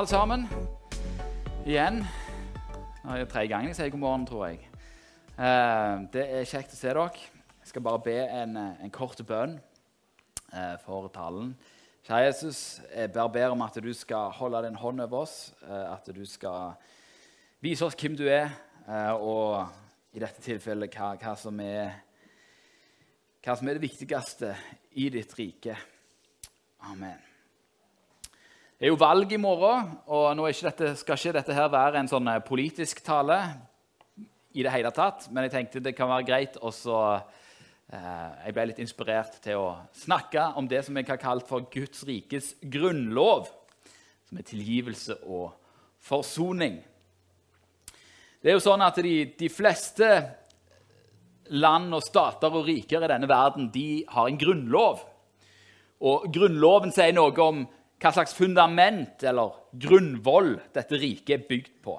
Alle sammen. Igjen. Nå er det tredje gangen jeg sier god morgen, tror jeg. Eh, det er kjekt å se dere. Jeg skal bare be en, eh, en kort bønn eh, for talen. Kjære Jesus, jeg bare ber om at du skal holde din hånd over oss, at du skal vise oss hvem du er, og i dette tilfellet hva, hva, som er, hva som er det viktigste i ditt rike. Amen. Det er jo valg i morgen, og nå ikke dette, skal ikke dette her være en sånn eh, politisk tale i det hele tatt, men jeg tenkte det kan være greit også eh, Jeg ble litt inspirert til å snakke om det som jeg har kalt for Guds rikes grunnlov, som er tilgivelse og forsoning. Det er jo sånn at de, de fleste land og stater og riker i denne verden de har en grunnlov. Og Grunnloven sier noe om hva slags fundament eller grunnvoll dette riket er bygd på.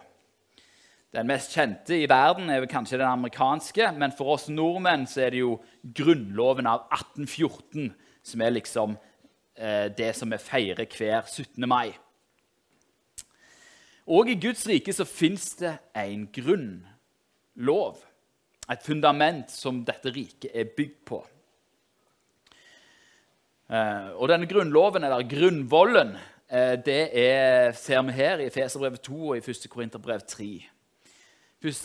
Den mest kjente i verden er kanskje den amerikanske, men for oss nordmenn er det jo grunnloven av 1814 som er liksom eh, det som vi feirer hver 17. mai. Og i Guds rike så fins det en grunnlov, et fundament som dette riket er bygd på. Eh, og denne grunnloven, eller grunnvollen, eh, det er, ser vi her i Feserbrevet 2 og i 1. Korinterbrev 3.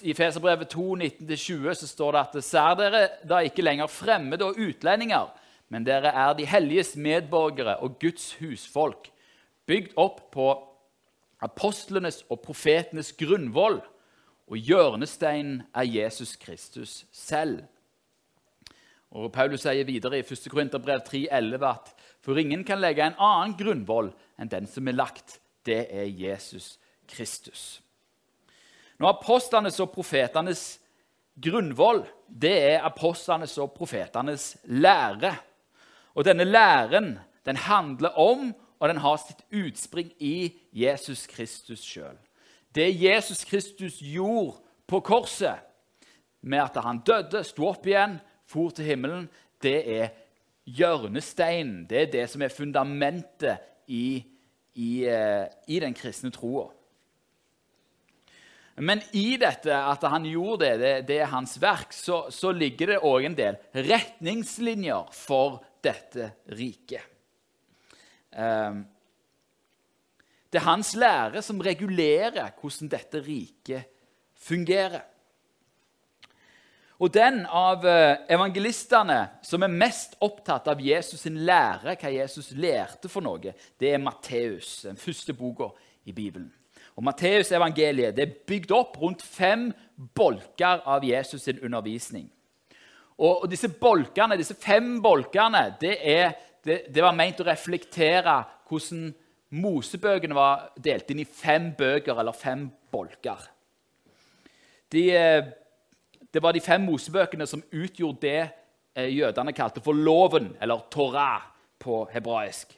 I Feserbrevet 2, 19-20 så står det at ser dere da ikke lenger fremmede og utlendinger, men dere er de helliges medborgere og Guds husfolk, bygd opp på apostlenes og profetenes grunnvoll, og hjørnesteinen er Jesus Kristus selv. Og Paulus sier videre i 1. Korinterbrev 3,11 at for ingen kan legge en annen grunnvoll enn den som er lagt. Det er Jesus Kristus. Nå Apostlenes og profetenes grunnvoll det er apostlenes og profetenes lære. Og denne læren den handler om, og den har sitt utspring i Jesus Kristus sjøl. Det Jesus Kristus gjorde på korset, med at han døde, sto opp igjen, for til himmelen, det er hjørnesteinen. Det er det som er fundamentet i, i, eh, i den kristne troa. Men i dette at han gjorde det, det, det er hans verk, så, så ligger det òg en del retningslinjer for dette riket. Um, det er hans lære som regulerer hvordan dette riket fungerer. Og den av eh, evangelistene som er mest opptatt av Jesus' sin lære, hva Jesus lærte for noe, det er Matteus, den første boka i Bibelen. Og Matteus evangeliet er bygd opp rundt fem bolker av Jesus' sin undervisning. Og, disse bolkene, disse fem bolkene det, er, det, det var ment å reflektere hvordan Mosebøkene var delt inn i fem bøker, eller fem bolker. De eh, det var de fem Mosebøkene som utgjorde det eh, jødene kalte for loven, eller Torah på hebraisk.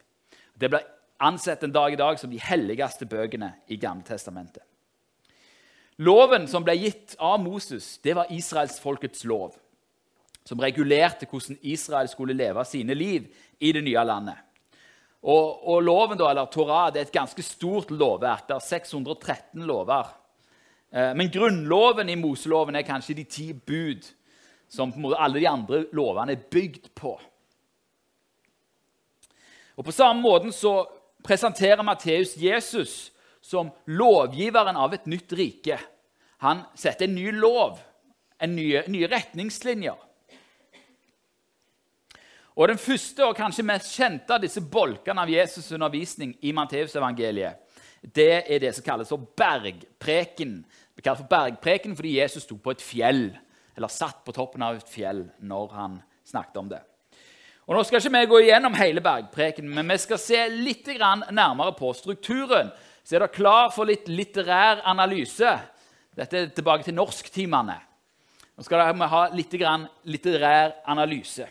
Det ble ansett en dag i dag som de helligste bøkene i Gamletestamentet. Loven som ble gitt av Moses, det var israelsfolkets lov, som regulerte hvordan Israel skulle leve sine liv i det nye landet. Og, og loven, da, eller Torah, det er et ganske stort lovverk. Det er 613 lover. Eh, men grunnloven i Moseloven er kanskje de ti bud som alle de andre lovene er bygd på. Og På samme måte så presenterer Matteus Jesus som lovgiveren av et nytt rike. Han setter en ny lov, en nye, nye retningslinjer. Og Den første og kanskje mest kjente av disse bolkene av Jesus' undervisning i Matteusevangeliet det er det som kalles for bergpreken. Det kalles for bergpreken fordi Jesus sto på et fjell, eller satt på toppen av et fjell når han snakket om det. Og Nå skal ikke vi gå igjennom hele bergpreken, men vi skal se litt nærmere på strukturen. Så er dere klar for litt litterær analyse? Dette er tilbake til norsktimene. Nå skal vi ha litt litterær analyse.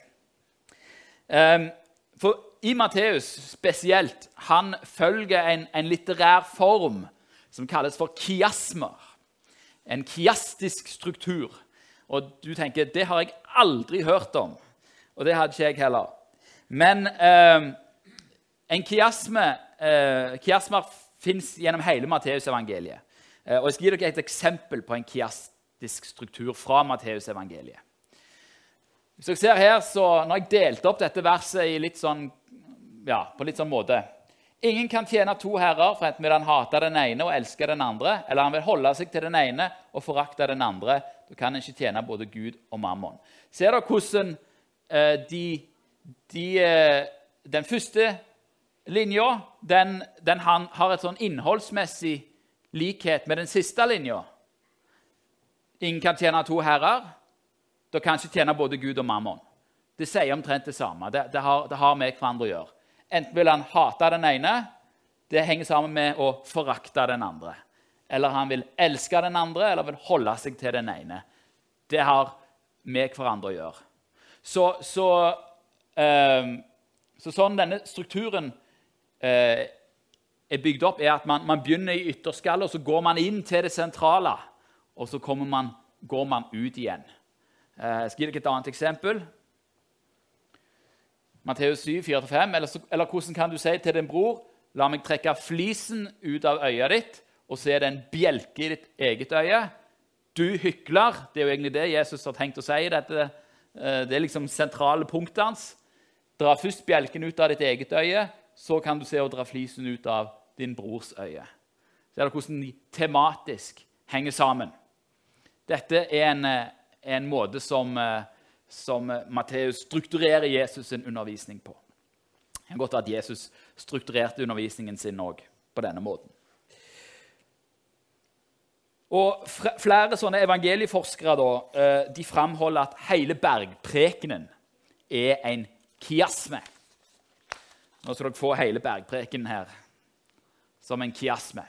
Um, for i Matteus spesielt han følger en, en, litterær form som kalles for kiasmer. En kiastisk struktur. Og du tenker det har jeg aldri hørt om. Og det hadde ikke jeg heller. Men eh, en kiasme, eh, kiasmer fins gjennom hele Matteusevangeliet. Eh, og jeg skal gi dere et eksempel på en kiastisk struktur fra Matteusevangeliet. Hvis dere ser her, så Når jeg delte opp dette verset i litt sånn, ja, på litt sånn måte Ingen kan tjene to herrer, for enten vil han hate den ene og elske den andre, eller han vil holde seg til den ene og forakte den andre. Da kan ikke tjene både Gud og mammon. Ser dere hvordan eh, de, de, eh, Den første linja den, den har et sånn innholdsmessig likhet med den siste linja. Ingen kan tjene to herrer. Da kan ikke tjene både Gud og mammon. Det sier omtrent det samme. Det, det, har, det har med hverandre å gjøre. Enten vil han hate den ene, det henger sammen med å forakte den andre. Eller han vil elske den andre, eller vil holde seg til den ene. Det har med hverandre å gjøre. Så, så, eh, så sånn denne strukturen eh, er bygd opp, er at man, man begynner i ytterskallet, og så går man inn til det sentrale. Og så man, går man ut igjen. Eh, jeg skal gi dere et annet eksempel. Matteus 7, 4-5. Eller, eller, hvordan kan du si til din bror La meg trekke flisen ut av øyet ditt, og se det en bjelke i ditt eget øye. Du hykler. Det er jo egentlig det Jesus har tenkt å si. Dette. Eh, det er liksom sentrale punktet hans. Dra først bjelken ut av ditt eget øye, så kan du se å dra flisen ut av din brors øye. Ser du hvordan de tematisk henger sammen? Dette er en, eh, en måte som eh, som Matteus strukturerer Jesus' sin undervisning på. Det er godt at Jesus strukturerte undervisningen sin òg på denne måten. Og Flere sånne evangelieforskere da, eh, de framholder at hele bergprekenen er en kiasme. Nå skal dere få hele bergprekenen her som en kiasme.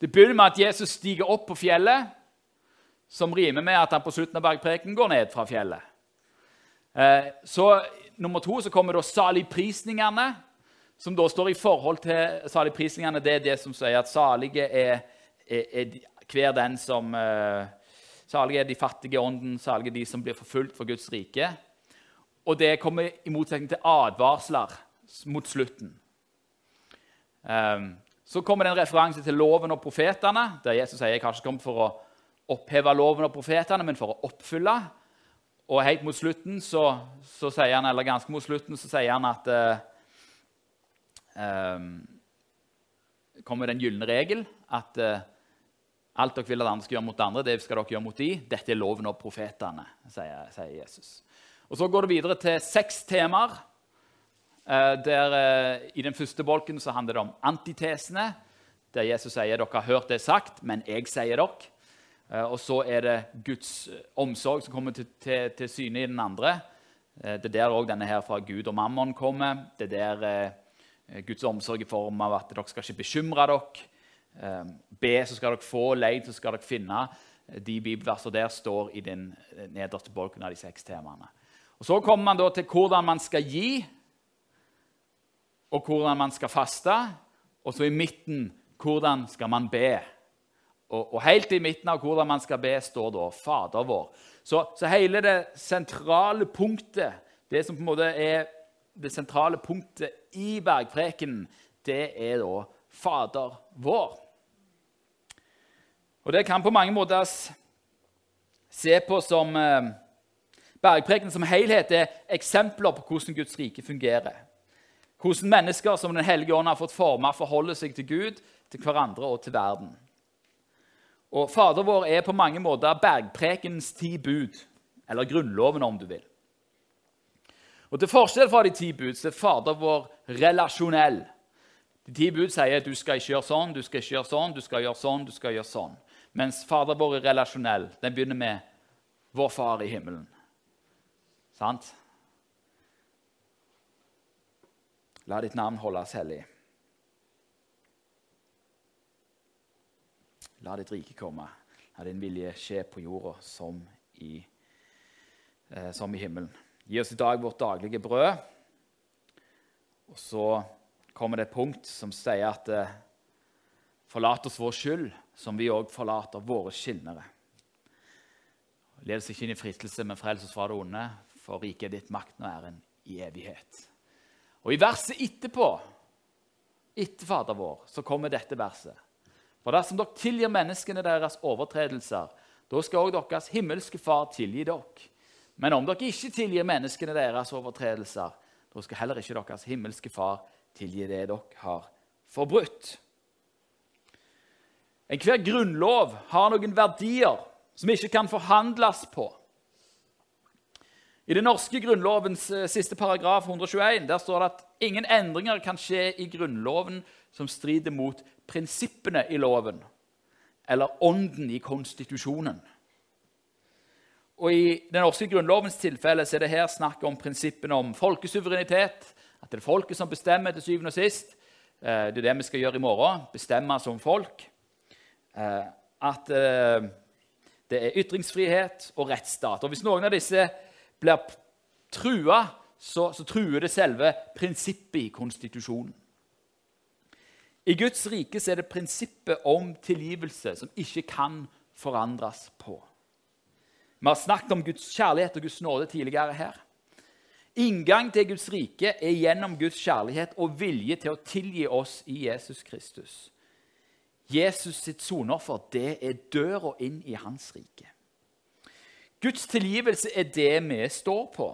Det begynner med at Jesus stiger opp på fjellet som rimer med at han på slutten av bergpreken går ned fra fjellet. Eh, så Nummer to så kommer da saligprisningene, som da står i forhold til saligprisningene. Det er det som sier at salige er, er, er hver den som uh, Salige er de fattige i ånden, salige er de som blir forfulgt for Guds rike. Og det kommer i motsetning til advarsler mot slutten. Um, så kommer det en referanse til loven og profetene, der Jesus sier jeg har ikke kommet for å oppheve loven og profetene, men for å oppfylle. Og helt mot slutten så, så sier han, eller ganske mot slutten så sier han at eh, eh, kommer den gylne regel at eh, alt dere vil at andre skal gjøre mot andre, det skal dere gjøre mot de. Dette er loven og profetene, sier, sier Jesus. Og Så går det videre til seks temaer. Eh, der, eh, I den første bolken så handler det om antitesene, der Jesus sier dere har hørt det sagt, men jeg sier dere. Eh, og så er det Guds eh, omsorg som kommer til, til, til syne i den andre. Eh, det er der òg denne her fra Gud og mammon kommer. Det er der Guds omsorg i form av at dere skal ikke bekymre dere. Be, så skal dere få. Leid, så skal dere finne. De bibelversene der står i den nederste bolken av de seks temaene. Og Så kommer man da til hvordan man skal gi, og hvordan man skal faste. Og så i midten hvordan skal man be. Og, og, helt i midten av hvordan man skal be, står da 'Fader vår'. Så, så, hele det sentrale punktet, det som på en måte er det sentrale punktet i bergprekenen, det er da 'Fader vår'. Og det kan på mange måter se på som eh, Bergprekenen som helhet er eksempler på hvordan Guds rike fungerer. Hvordan mennesker som Den hellige ånd har fått forme, forholder seg til Gud, til hverandre og til verden. Og Fader vår er på mange måter bergprekens ti bud, eller Grunnloven, om du vil. Og Til forskjell fra de ti bud så er Fader vår relasjonell. De ti bud sier du skal ikke gjøre sånn, du skal ikke gjøre sånn, du skal gjøre sånn, du skal gjøre sånn. Mens Fader vår er relasjonell. Den begynner med 'Vår Far i himmelen'. Sant? La ditt navn holdes hellig. La ditt rike komme. La din vilje skje på jorda som i, eh, som i himmelen. Gi oss i dag vårt daglige brød. Og så kommer det et punkt som sier at eh, forlat oss vår skyld, som vi òg forlater våre skyldnere. Led oss ikke inn i fristelse, men frels oss fra det onde, for riket er ditt makten og æren i evighet. Og I verset etterpå, etter Fader vår, så kommer dette verset. For dersom dere tilgir menneskene deres overtredelser, da skal òg deres himmelske Far tilgi dere. Men om dere ikke tilgir menneskene deres overtredelser, da skal heller ikke deres himmelske Far tilgi det dere har forbrutt. Enhver grunnlov har noen verdier som ikke kan forhandles på. I den norske grunnlovens eh, siste paragraf, 121, der står det at ingen endringer kan skje i Grunnloven som strider mot prinsippene i loven eller ånden i konstitusjonen. Og I den norske grunnlovens tilfelle så er det her snakk om prinsippene om folkesuverenitet. At det er folket som bestemmer til syvende og sist. Eh, det er det vi skal gjøre i morgen. Bestemme som folk. Eh, at det er ytringsfrihet og rettsstat. Og Hvis noen av disse blir trua, så, så truer det selve prinsippet i konstitusjonen. I Guds rike er det prinsippet om tilgivelse som ikke kan forandres på. Vi har snakket om Guds kjærlighet og Guds nåde tidligere her. Inngang til Guds rike er gjennom Guds kjærlighet og vilje til å tilgi oss i Jesus Kristus. Jesus sitt sonoffer det er døra inn i hans rike. Guds tilgivelse er det vi står på.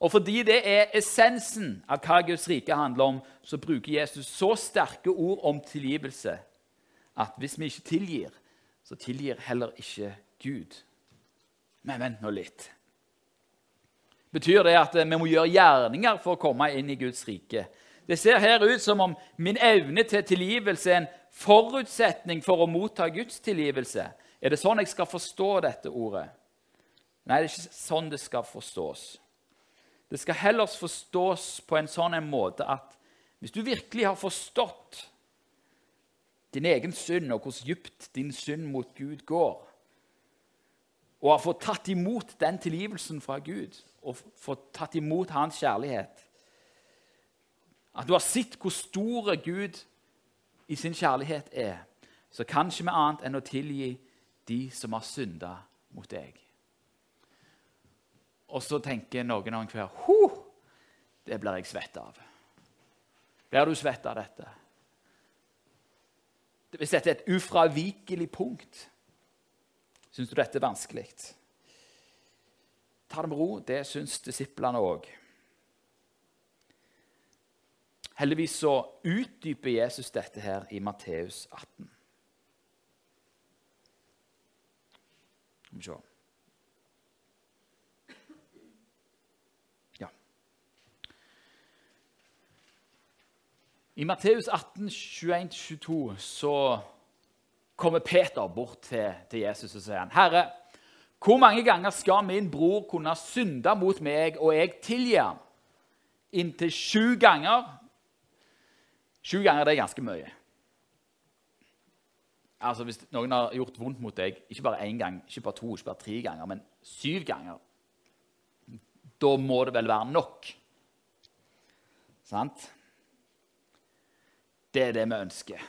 Og fordi det er essensen av hva Guds rike handler om, så bruker Jesus så sterke ord om tilgivelse at hvis vi ikke tilgir, så tilgir heller ikke Gud. Men vent nå litt. Betyr det at vi må gjøre gjerninger for å komme inn i Guds rike? Det ser her ut som om min evne til tilgivelse er en forutsetning for å motta Guds tilgivelse. Er det sånn jeg skal forstå dette ordet? Nei, det er ikke sånn det skal forstås. Det skal heller forstås på en sånn en måte at hvis du virkelig har forstått din egen synd og hvor dypt din synd mot Gud går, og har fått tatt imot den tilgivelsen fra Gud og fått tatt imot hans kjærlighet At du har sett hvor stor Gud i sin kjærlighet er, så kan ikke vi annet enn å tilgi de som har synda mot deg. Og så tenker noen av hver huh, Det blir jeg svett av. Blir du svett av dette? Hvis dette er et ufravikelig punkt, syns du dette er vanskelig? Ta det med ro. Det syns disiplene òg. Heldigvis så utdyper Jesus dette her i Matteus 18. Skal vi se. I Matteus 18, 21-22 så kommer Peter bort til, til, Jesus og sier han, 'Herre, hvor mange ganger skal min bror kunne synde mot meg, og jeg tilgi ham?' Inntil sju ganger. Sju ganger det er ganske mye. Altså Hvis noen har gjort vondt mot deg, ikke bare én gang, ikke bare to, ikke bare tre ganger, men syv ganger, da må det vel være nok? Sant? Det er det vi ønsker.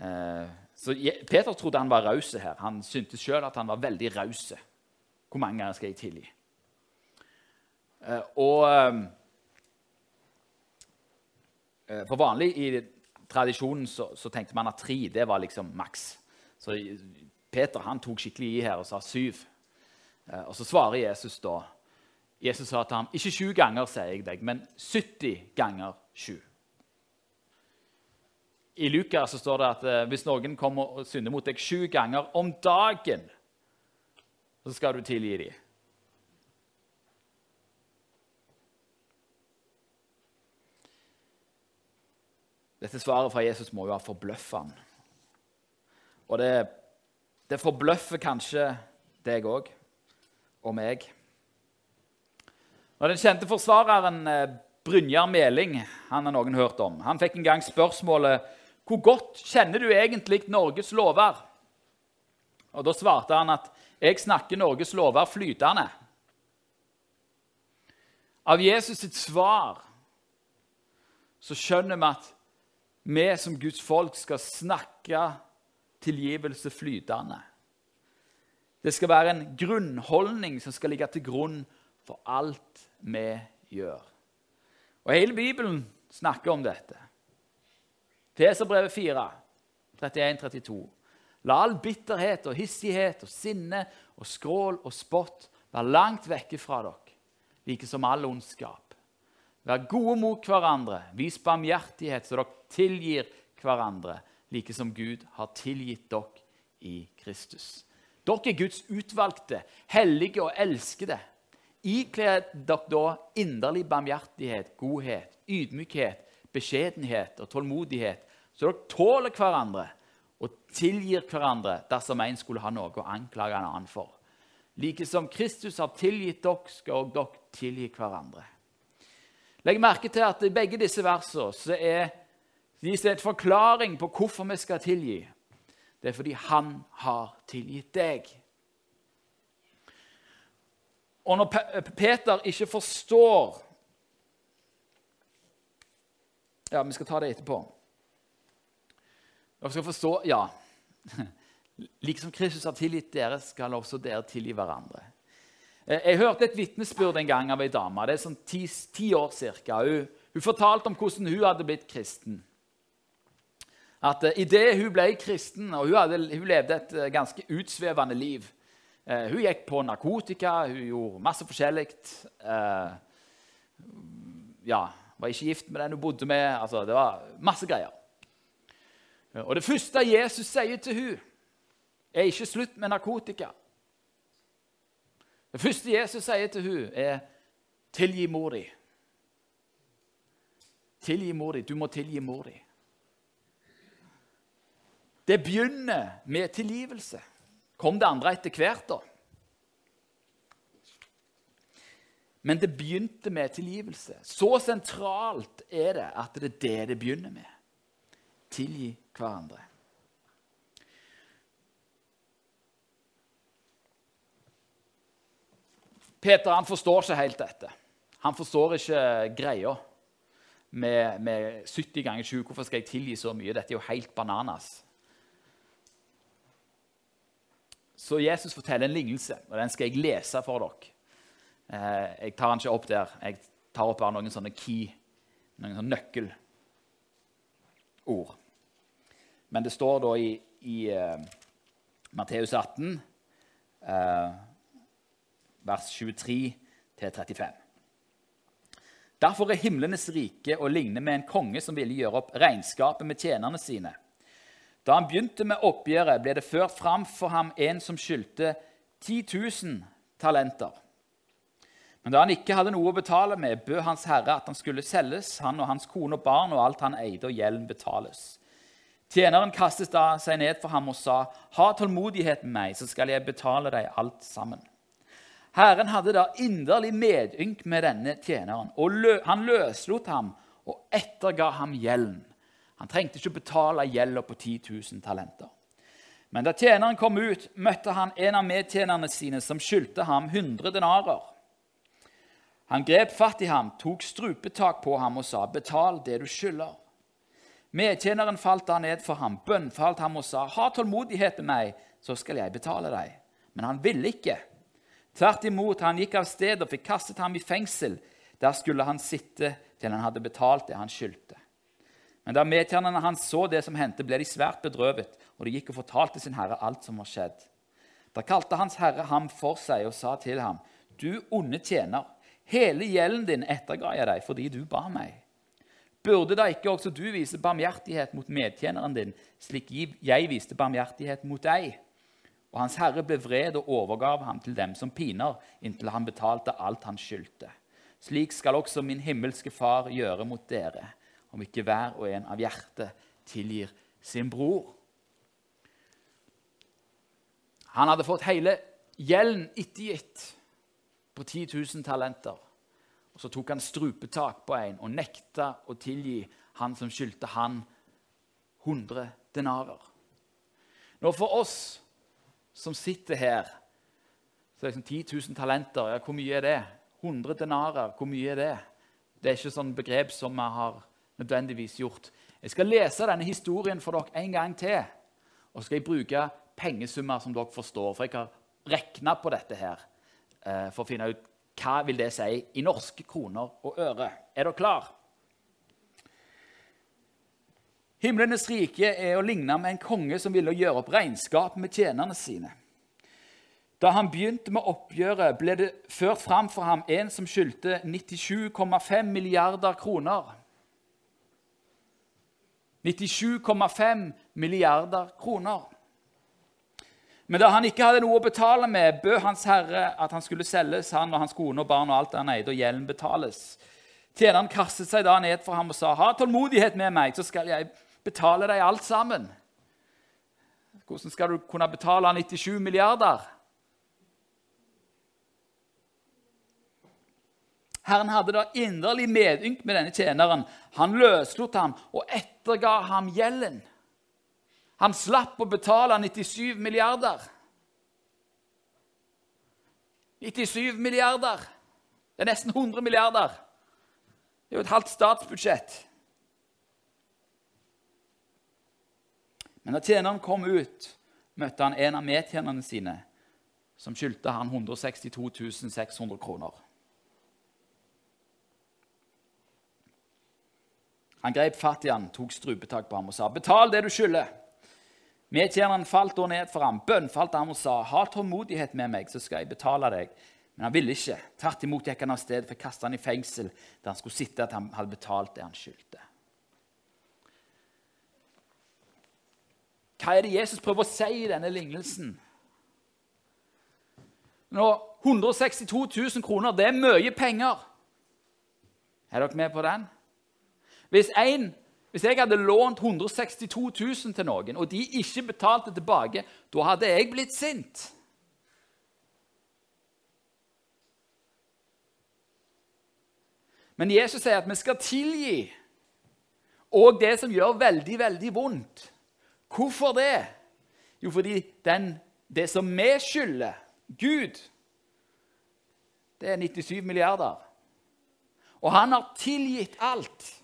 Eh, så Peter trodde han var raus her. Han syntes sjøl at han var veldig raus. Hvor mange ganger skal jeg tilgi? Eh, og eh, For vanlig i tradisjonen så, så, tenkte man at tre det var liksom maks. Så Peter han tok skikkelig i her og sa syv. Og så svarer Jesus da Jesus sa til ham ikke sju ganger, sier jeg deg, men 70 ganger sju. I Lukas står det at eh, hvis noen kommer og synder mot deg sju ganger om dagen, så skal du tilgi dem. Dette svaret fra Jesus må jo være forbløffende. Og det, det forbløffer kanskje deg òg og meg. Når Den kjente forsvareren eh, Brynjar Meling han har noen hørt om. Han fikk en gang spørsmålet hvor godt kjenner du egentlig Norges lover? Og Da svarte han at jeg snakker Norges lover flytende. Av Jesus sitt svar så skjønner vi at vi som Guds folk skal snakke tilgivelse flytende. Det skal være en grunnholdning som skal ligge til grunn for alt vi gjør. Og Hele Bibelen snakker om dette. Feserbrevet 4, 31-32. La all bitterhet og hissighet og sinne og skrål og spott være langt vekke fra dere, like som all ondskap. Vær gode mot hverandre, vis barmhjertighet, så dere tilgir hverandre, like som Gud har tilgitt dere i Kristus. Dere er Guds utvalgte, hellige og elskede. Ikle dere da inderlig barmhjertighet, godhet, ydmykhet, beskjedenhet og tålmodighet, så dere tåler hverandre og tilgir hverandre dersom en skulle ha noe å anklage en annen for. Like som Kristus har tilgitt dere, skal også dere tilgi hverandre. Legg merke til at i begge disse versene er det en forklaring på hvorfor vi skal tilgi. Det er fordi han har tilgitt deg. Og når Peter ikke forstår Ja, vi skal ta det etterpå. Dere skal forstå Ja. Liksom Kristus har tilgitt dere, skal også dere tilgi hverandre. Eh, jeg hørte et vitnesbyrd en gang av ei dame. Det er sånn ti, ti år cirka. Hun, hun, fortalte om hvordan hun hadde blitt kristen. At uh, Idet hun ble kristen, og hun, hadde, hun levde et uh, ganske utsvevende liv uh, Hun gikk på narkotika, hun gjorde masse forskjellig. Uh, ja, var ikke gift med den hun bodde med. altså Det var masse greier. Og Det første Jesus sier til hun, er ikke slutt med narkotika. Det første Jesus sier til hun er 'tilgi mor di'. Tilgi mor di. Du må tilgi mor di. Det begynner med tilgivelse. Kom det andre etter hvert, da? Men det begynte med tilgivelse. Så sentralt er det at det er det det begynner med. Tilgi hverandre. Peter han forstår ikke helt dette. Han forstår ikke greia med, med 70 ganger 20. Hvorfor skal jeg tilgi så mye? Dette er jo helt bananas. Så Jesus forteller en lignelse, og den skal jeg lese for dere. Eh, jeg tar den ikke opp der. Jeg tar opp bare noen sånne key, noen sånne nøkkelord. Men det står da i, i uh, Matteus 18, uh, vers 23-35. Derfor er himlenes rike å ligne med en konge som ville gjøre opp regnskapet med tjenerne sine. Da han begynte med oppgjøret, ble det ført fram for ham en som skyldte 10 000 talenter. Men da han ikke hadde noe å betale med, bød Hans Herre at han skulle selges, han og hans kone og barn og alt han eide, og gjelden betales. Tjeneren kastet da seg ned for ham og sa, 'Ha tålmodighet med meg, så skal jeg betale deg alt sammen.' Herren hadde da inderlig medynk med denne tjeneren, og han løslot ham og etterga ham gjelden. Han trengte ikke betale gjelda på 10 000 talenter. Men da tjeneren kom ut, møtte han en av medtjenerne sine som skyldte ham 100 denarer. Han grep fatt i ham, tok strupetak på ham og sa, 'Betal det du skylder.' Medtjeneren falt da ned for ham, bønnfalt ham og sa, 'Ha tålmodighet med meg, så skal jeg betale deg.' Men han ville ikke. Tvert imot, han gikk av sted og fikk kastet ham i fengsel. Der skulle han sitte til han hadde betalt det han skyldte. Men da medtjenerne hans så det som hendte, ble de svært bedrøvet, og de gikk og fortalte sin herre alt som var skjedd. Da kalte hans herre ham for seg og sa til ham, 'Du onde tjener, hele gjelden din etterga jeg deg fordi du ba meg.' Burde da ikke også du vise barmhjertighet mot medtjeneren din, slik jeg viste barmhjertighet mot deg? Og hans herre ble vred og overgav ham til dem som piner, inntil han betalte alt han skyldte. Slik skal også min himmelske Far gjøre mot dere, om ikke hver og en av hjertet tilgir sin bror. Han hadde fått hele gjelden ettergitt på 10 000 talenter. Og Så tok han strupetak på en og nekta å tilgi han som skyldte han 100 denarer. Nå For oss som sitter her, så er det liksom 10 000 talenter. Ja, hvor mye er det? 100 denarer, hvor mye er det? Det er ikke sånn begrep som vi har nødvendigvis gjort. Jeg skal lese denne historien for dere en gang til. Og så skal jeg bruke pengesummer som dere forstår. For jeg har regna på dette her for å finne ut hva vil det si i norske kroner og øre? Er dere klar? Himlenes rike er å ligne med en konge som ville gjøre opp regnskap med tjenerne sine. Da han begynte med oppgjøret, ble det ført fram for ham en som skyldte 97,5 milliarder kroner. 97,5 milliarder kroner. Men da han ikke hadde noe å betale med, bød Hans Herre at han skulle selges, han og hans kone og barn og alt han eide, og gjelden betales. Tjeneren kastet seg da ned for ham og sa, 'Ha tålmodighet med meg, så skal jeg betale deg alt sammen.' Hvordan skal du kunne betale 97 milliarder? Herren hadde da inderlig medynk med denne tjeneren. Han løslot ham og etterga ham gjelden. Han slapp å betale 97 milliarder. 97 milliarder. Det er nesten 100 milliarder. Det er jo et halvt statsbudsjett. Men da tjeneren kom ut, møtte han en av medtjenerne sine som skyldte han 162 600 kroner. Han grep fatt i han, tok strupetak på ham og sa, 'Betal det du skylder.' Medtjeneren falt da ned for ham, bønnfalt ham og sa, 'Ha tålmodighet med meg, så skal jeg betale deg.' Men han ville ikke. Tvert imot gikk han av sted for å kaste han i fengsel, der han skulle sitte at han hadde betalt det han skyldte. Hva er det Jesus prøver å si i denne lignelsen? Nå, 162 000 kroner, det er mye penger. Er dere med på den? Hvis en hvis jeg hadde lånt 162 000 til noen, og de ikke betalte tilbake, da hadde jeg blitt sint. Men Jesus sier at vi skal tilgi òg det som gjør veldig, veldig vondt. Hvorfor det? Jo, fordi den, det som vi skylder Gud, det er 97 milliarder. Og han har tilgitt alt.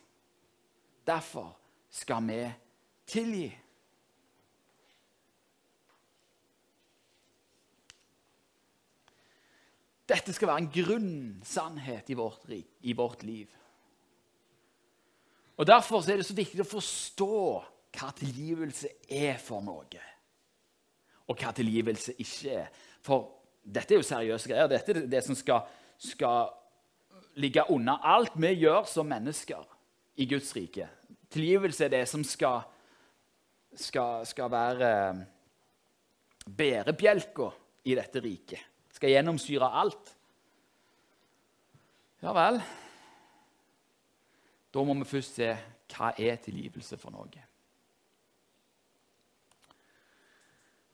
Derfor skal vi tilgi. Dette skal være en grunnsannhet i vårt, i vårt liv. Og Derfor er det så viktig å forstå hva tilgivelse er for noe, og hva tilgivelse ikke er. For dette er jo seriøse greier. Dette er det som skal, skal ligge unna alt vi gjør som mennesker i Guds rike. Tilgivelse er det som skal, skal, skal være eh, bærebjelka i dette riket. Skal gjennomsyre alt. Ja vel. Da må vi først se hva er tilgivelse for noe.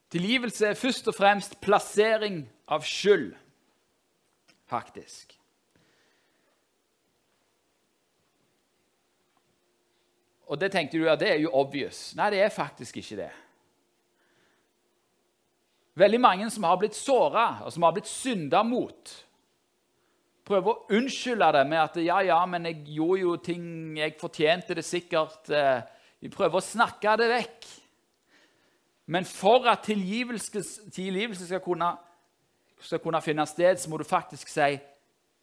Tilgivelse er først og fremst plassering av skyld, faktisk. Og det tenkte du ja, det er jo obvious. Nei, det er faktisk ikke det. Veldig mange som har blitt såra, og som har blitt synda mot, prøver å unnskylde det med at ja, ja, men jeg gjorde jo ting Jeg fortjente det sikkert. De prøver å snakke det vekk. Men for at tilgivelse, tilgivelse skal, kunne, skal kunne finne sted, så må du faktisk si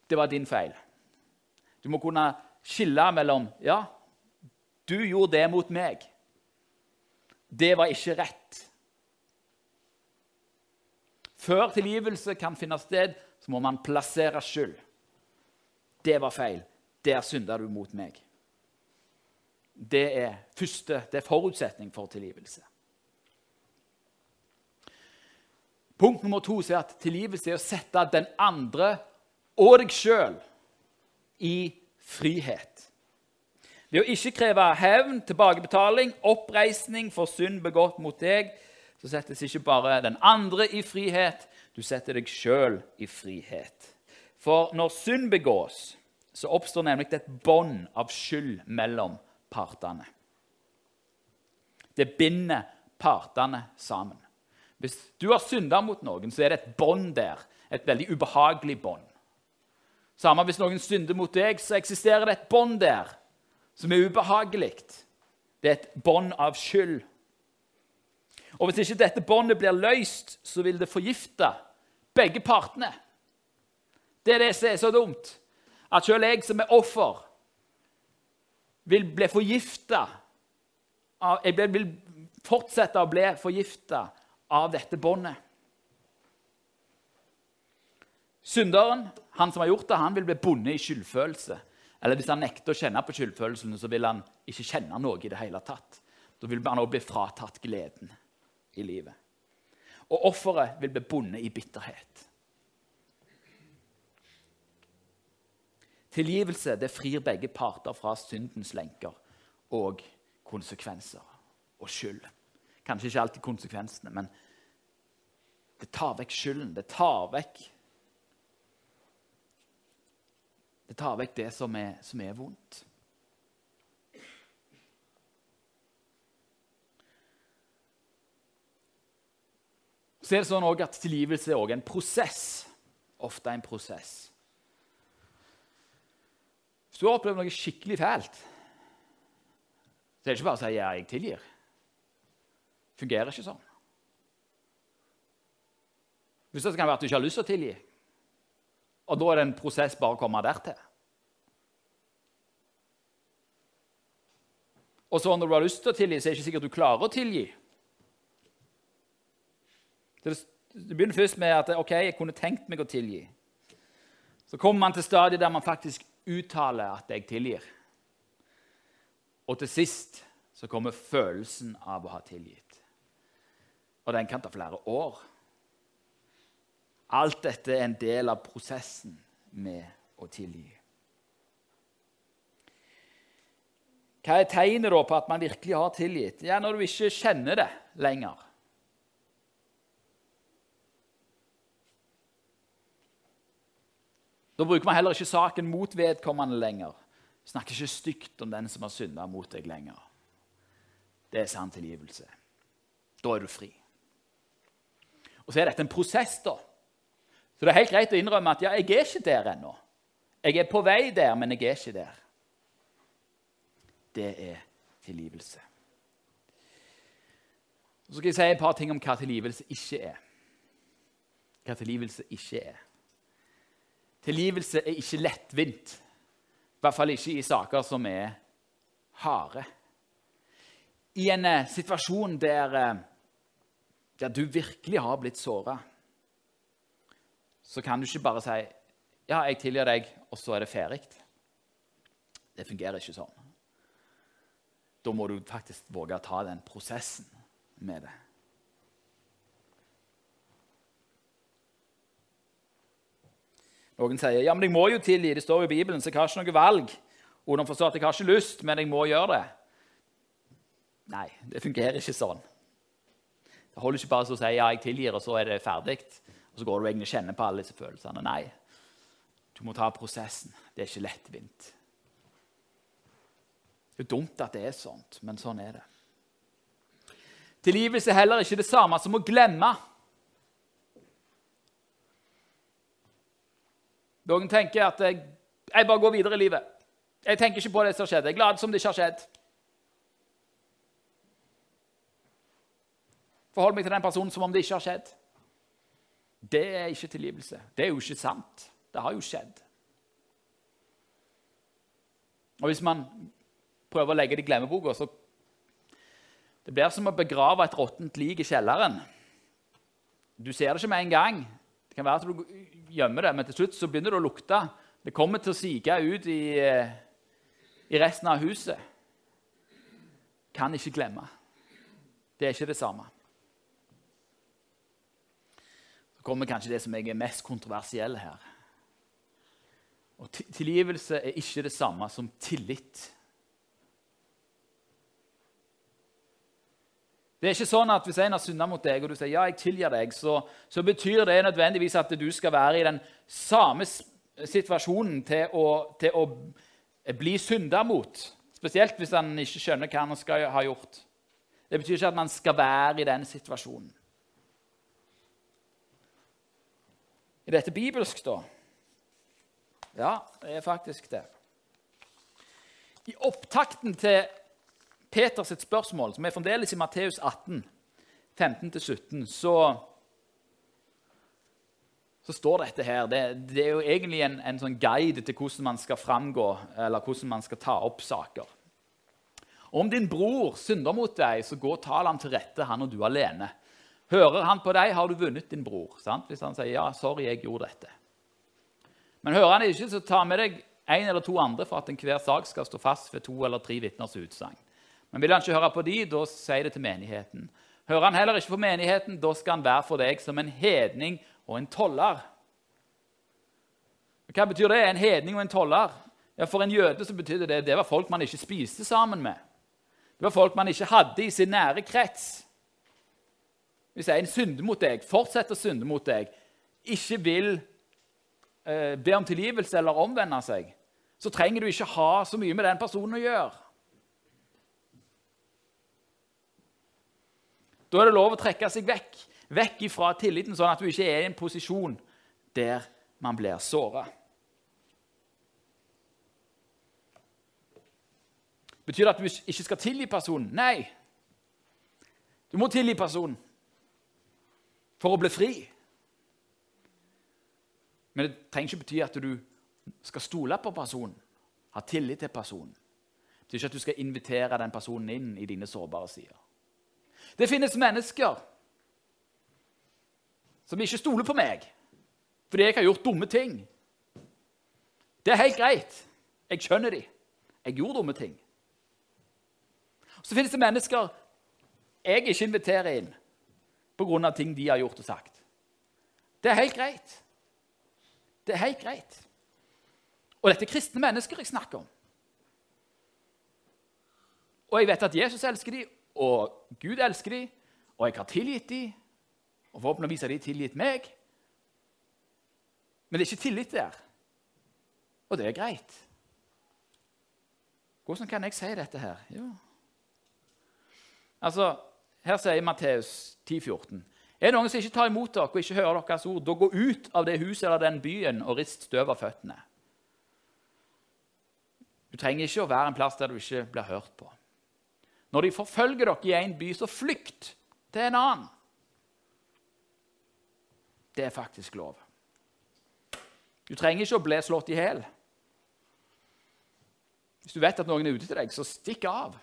det var din feil. Du må kunne skille mellom ja, du gjorde det mot meg. Det var ikke rett. Før tilgivelse kan finne sted, så må man plassere skyld. Det var feil. Der synda du mot meg. Det er første, det er forutsetning for tilgivelse. Punkt nummer to er at tilgivelse er å sette den andre og deg sjøl i frihet. Ved å ikke kreve hevn, tilbakebetaling, oppreisning for synd begått mot deg, så settes ikke bare den andre i frihet, du setter deg sjøl i frihet. For når synd begås, så oppstår nemlig et bånd av skyld mellom partene. Det binder partene sammen. Hvis du har synda mot noen, så er det et bånd der. Et veldig ubehagelig bånd. Samme hvis noen synder mot deg, så eksisterer det et bånd der som er ubehagelig. Det er et bånd av skyld. Og Hvis ikke dette båndet blir løst, så vil det forgifte begge partene. Det er det som er så dumt. At selv jeg som er offer, vil bli forgifta jeg vil fortsette å bli forgifta av dette båndet. Synderen, han som har gjort det, han vil bli bundet i skyldfølelse. Eller hvis han nekter å kjenne på skyldfølelsen, så vil han ikke kjenne noe i det hele tatt. Da vil han også bli fratatt gleden i livet. Og offeret vil bli bundet i bitterhet. Tilgivelse det frir begge parter fra syndens lenker og konsekvenser og skyld. Kanskje ikke alltid konsekvensene, men det tar vekk skylden. Det tar vekk Det tar vekk det som er, som er vondt. Så er det sånn at Tilgivelse er også en prosess. Ofte en prosess. Hvis du har opplevd noe skikkelig fælt, så er det ikke bare å si 'ja, jeg tilgir'. Det fungerer ikke sånn. Hvis det kan være at du ikke har lyst til å tilgi, og da er det en prosess bare å komme dertil. Og så når du har lyst til å tilgi, så er det ikke sikkert du klarer å tilgi. Det begynner først med at ok, jeg kunne tenkt meg å tilgi. Så kommer man til stadiet der man faktisk uttaler at jeg tilgir. Og til sist så kommer følelsen av å ha tilgitt. Og den kan ta flere år. Alt dette er en del av prosessen med å tilgi. Hva er tegnet på at man virkelig har tilgitt? Ja, Når du ikke kjenner det lenger. Da bruker man heller ikke saken mot vedkommende lenger. Snakker ikke stygt om den som har synda mot deg lenger. Det er sann tilgivelse. Da er du fri. Og Så er dette en prosess, da. Så det er helt greit å innrømme at ja, jeg er ikke der ennå. Jeg er på vei der, men jeg er ikke der. Det er tilgivelse. Så skal jeg si et par ting om hva tilgivelse ikke er. Hva tilgivelse ikke er. Tilgivelse er ikke lettvint, i hvert fall ikke i saker som er harde. I en eh, situasjon der, eh, der du virkelig har blitt såra, så kan du ikke bare si 'Ja, jeg tilgir deg', og så er det ferdig. Det fungerer ikke sånn. Da må du faktisk våge å ta den prosessen med det. Noen sier ja, men jeg må jo tilgi. Det står jo i Bibelen, så jeg har ikke noe valg. Underforstått at jeg har ikke lyst, men jeg må gjøre det. Nei, det fungerer ikke sånn. Det holder ikke bare å si ja, jeg tilgir, og så er det ferdig. Og så går du egentlig og kjenner på alle disse følelsene. Nei, du må ta prosessen. Det er ikke lettvint. Det er dumt at det er sånt, men sånn er det. Tilgivelse er heller ikke det samme som å glemme. Noen tenker at jeg, jeg, bare går videre i livet. Jeg tenker ikke på det som har skjedd. Jeg er glad som det ikke har skjedd. Forhold meg til den personen som om det ikke har skjedd. Det er ikke tilgivelse. Det er jo ikke sant. Det har jo skjedd. Og Hvis man prøver å legge det i glemmeboka, så Det blir som å begrave et råttent lik i kjelleren. Du ser det ikke med en gang. Det kan være at du gjemmer det, men til slutt så begynner det å lukte. Det kommer til å sige ut i, eh, i resten av huset. Kan ikke glemme. Det er ikke det samme. Så kommer kanskje det som jeg er mest kontroversiell her. Og Tilgivelse er ikke det samme som tillit. Det er ikke sånn at Hvis en har synda mot deg, og du sier ja, jeg tilgir deg, så, så, betyr det nødvendigvis at du skal være i den samme situasjonen til å, til å bli synda mot. Spesielt hvis han ikke skjønner hva han skal ha gjort. Det betyr ikke at man skal være i den situasjonen. Er dette bibelsk, da? Ja, det er faktisk det. I opptakten til Peters spørsmål, som er fremdeles i Matteus 18, 15-17, så, så står dette her. Det, det er jo egentlig en, en, sånn guide til hvordan man skal framgå, eller hvordan man skal ta opp saker. Om din bror synder mot deg, så gå og tal ham til rette, han og du alene. Hører han på deg, har du vunnet din bror. Sant? Hvis han sier ja, sorry, jeg gjorde dette. Men hører han ikke, så ta med deg en eller to andre for at enhver sak skal stå fast ved to eller tre vitners utsagn. Men vil han ikke høre på de, da sier det til menigheten. Hører han heller ikke på menigheten, da skal han være for deg som en hedning og en toller. Hva betyr det? En hedning og en toller? Ja, For en jøde så betydde det det var folk man ikke spiste sammen med. Det var folk man ikke hadde i sin nære krets. Hvis en synder mot deg, fortsetter å synde mot deg, ikke vil eh, be om tilgivelse eller omvende seg, så trenger du ikke ha så mye med den personen å gjøre. Da er det lov å trekke seg vekk, vekk fra tilliten, sånn at du ikke er i en posisjon der man blir såra. Betyr det at du ikke skal tilgi personen? Nei. Du må tilgi personen for å bli fri. Men det trenger ikke bety at du skal stole på personen, ha tillit til personen. Det betyr ikke at du skal invitere den personen inn i dine sårbare sider. Det finnes mennesker som ikke stoler på meg fordi jeg har gjort dumme ting. Det er helt greit. Jeg skjønner de. Jeg gjorde dumme ting. Så finnes det mennesker jeg ikke inviterer inn pga. ting de har gjort og sagt. Det er helt greit. Det er helt greit. Og dette er kristne mennesker jeg snakker om. Og jeg vet at Jesus elsker dem, og Gud elsker dem, og jeg har tilgitt dem, og forhåpentligvis har de tilgitt meg. Men det er ikke tillit der. Og det er greit. Hvordan kan jeg si dette her? Jo, Altså, Her sier Matteus 10,14.: Er det noen som ikke tar imot dere og ikke hører deres ord, da gå ut av det huset eller den byen og rist støv av føttene. Du trenger ikke å være en plass der du ikke blir hørt på. Når de forfølger dere i en by, så flykt til en annen. Det er faktisk lov. Du trenger ikke å bli slått i hjel. Hvis du vet at noen er ute til deg, så stikk av.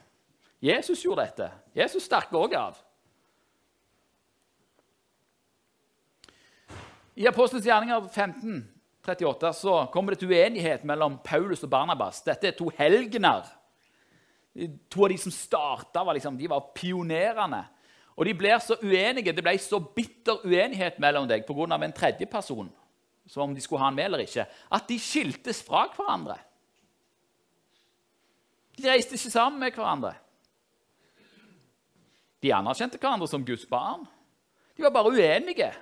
Jesus gjorde dette. Jesus stakk òg av. I Apostelens gjerninger 15, 38, så kommer det til uenighet mellom Paulus og Barnabas. Dette er to helgener. To av de som starta, var, liksom, var pionerene. Og de blir så uenige, Det ble så bitter uenighet mellom deg pga. en tredje person, som om de skulle ha han med eller ikke, at de skiltes fra hverandre. De reiste ikke sammen med hverandre. De anerkjente hverandre som Guds barn. De var bare uenige.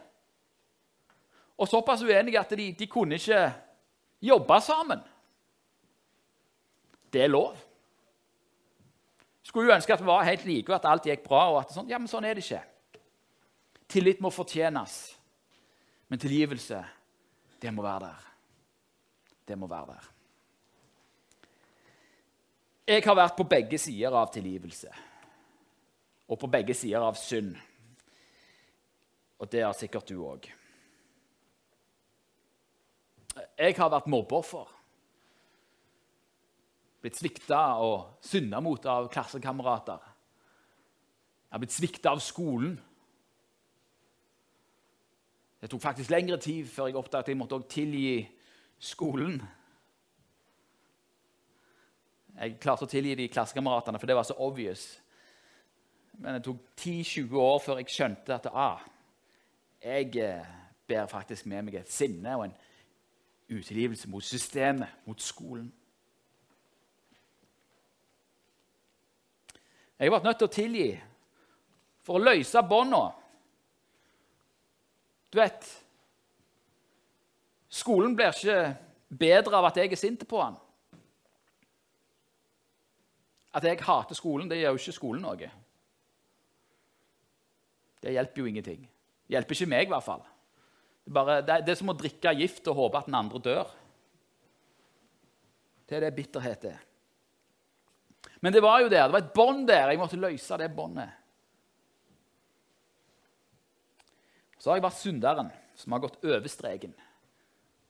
Og såpass uenige at de, de kunne ikke jobbe sammen. Det er lov. Skulle ønske at vi var helt like, og at alt gikk bra. og at sånn, ja, Men sånn er det ikke. Tillit må fortjenes. Men tilgivelse, det må være der. Det må være der. Jeg har vært på begge sider av tilgivelse og på begge sider av synd. Og det har sikkert du òg. Jeg har vært mobbeoffer. Blitt svikta og synda mot av klassekamerater. Jeg har blitt svikta av skolen. Det tok faktisk lengre tid før jeg oppdaget at jeg måtte tilgi skolen. Jeg klarte å tilgi de klassekameratene, for det var så obvious. Men det tok 10-20 år før jeg skjønte at ah, jeg eh, bærer faktisk med meg et sinne og en utilgivelse mot systemet, mot skolen. Jeg har vært nødt til å tilgi for å løse bånda. Du vet Skolen blir ikke bedre av at jeg er sint på den. At jeg hater skolen, det gjør jo ikke skolen noe. Det hjelper jo ingenting. Det hjelper ikke meg, i hvert fall. Det er, bare, det er som å drikke gift og håpe at den andre dør. Det er det bitterhet er. Men det var jo der. Det var et bånd der. Jeg måtte løse det båndet. Så har jeg vært synderen som har gått over streken,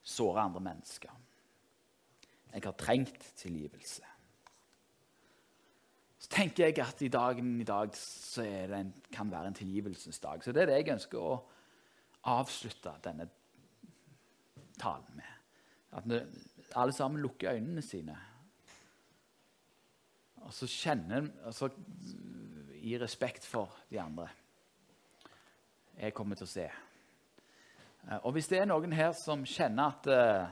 såra andre mennesker. Jeg har trengt tilgivelse. så tenker jeg at i dagen i dag så det en, kan være en tilgivelsens dag. Så det er det jeg ønsker å avslutte denne talen med. At alle sammen lukker øynene sine. Og så kjenner altså, I respekt for de andre. Jeg kommer til å se. Eh, og hvis det er noen her som kjenner at uh,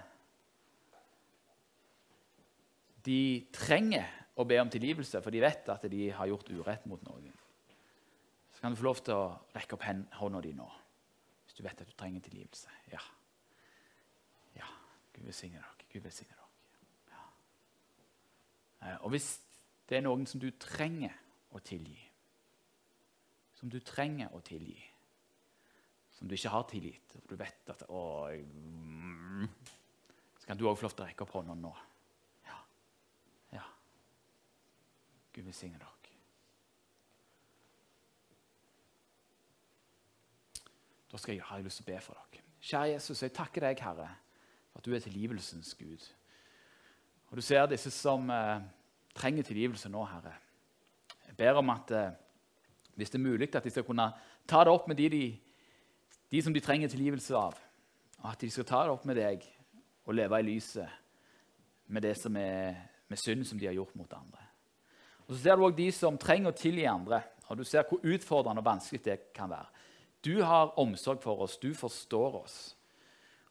de trenger å be om tilgivelse, for de vet at de har gjort urett mot noen, så kan du få lov til å rekke opp hånda di nå. Hvis du vet at du trenger tilgivelse. Ja. Ja. Gud velsigne dere. Gud velsigne dere. Ja. Eh, og hvis det er noen som du trenger å tilgi, som du trenger å tilgi som du ikke har tilgitt, og du vet at å, Så kan du òg få lov til å rekke opp hånda nå. Ja. ja. Gud velsigne dere. Da skal jeg, ha lyst til å be for dere. Kjære Jesus, jeg takker deg, Herre, for at du er tilgivelsens Gud. Og Du ser disse som eh, trenger tilgivelse nå, Herre. Jeg ber om at eh, hvis det er mulig, at de skal kunne ta det opp med de de de som de trenger tilgivelse av, og at de skal ta det opp med deg og leve i lyset med det som er med synd som de har gjort mot andre. Og Så ser du òg de som trenger å tilgi andre, og du ser hvor utfordrende og vanskelig det kan være. Du har omsorg for oss, du forstår oss.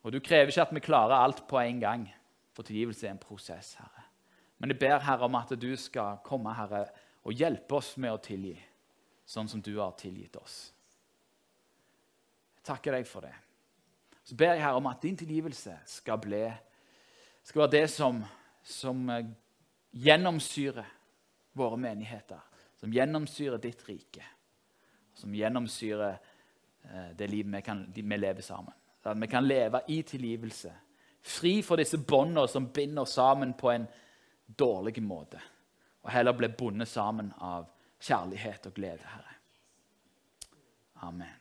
Og du krever ikke at vi klarer alt på en gang, for tilgivelse er en prosess, Herre. Men jeg ber Herre om at du skal komme Herre, og hjelpe oss med å tilgi, sånn som du har tilgitt oss takker deg for det. Så ber jeg her om at din tilgivelse skal, bli, skal være det som, som eh, gjennomsyrer våre menigheter. Som gjennomsyrer ditt rike. Som gjennomsyrer eh, det livet vi, kan, vi lever sammen. At vi kan leve i tilgivelse. Fri for disse båndene som binder oss sammen på en dårlig måte. Og heller bli bundet sammen av kjærlighet og glede, Herre. Amen.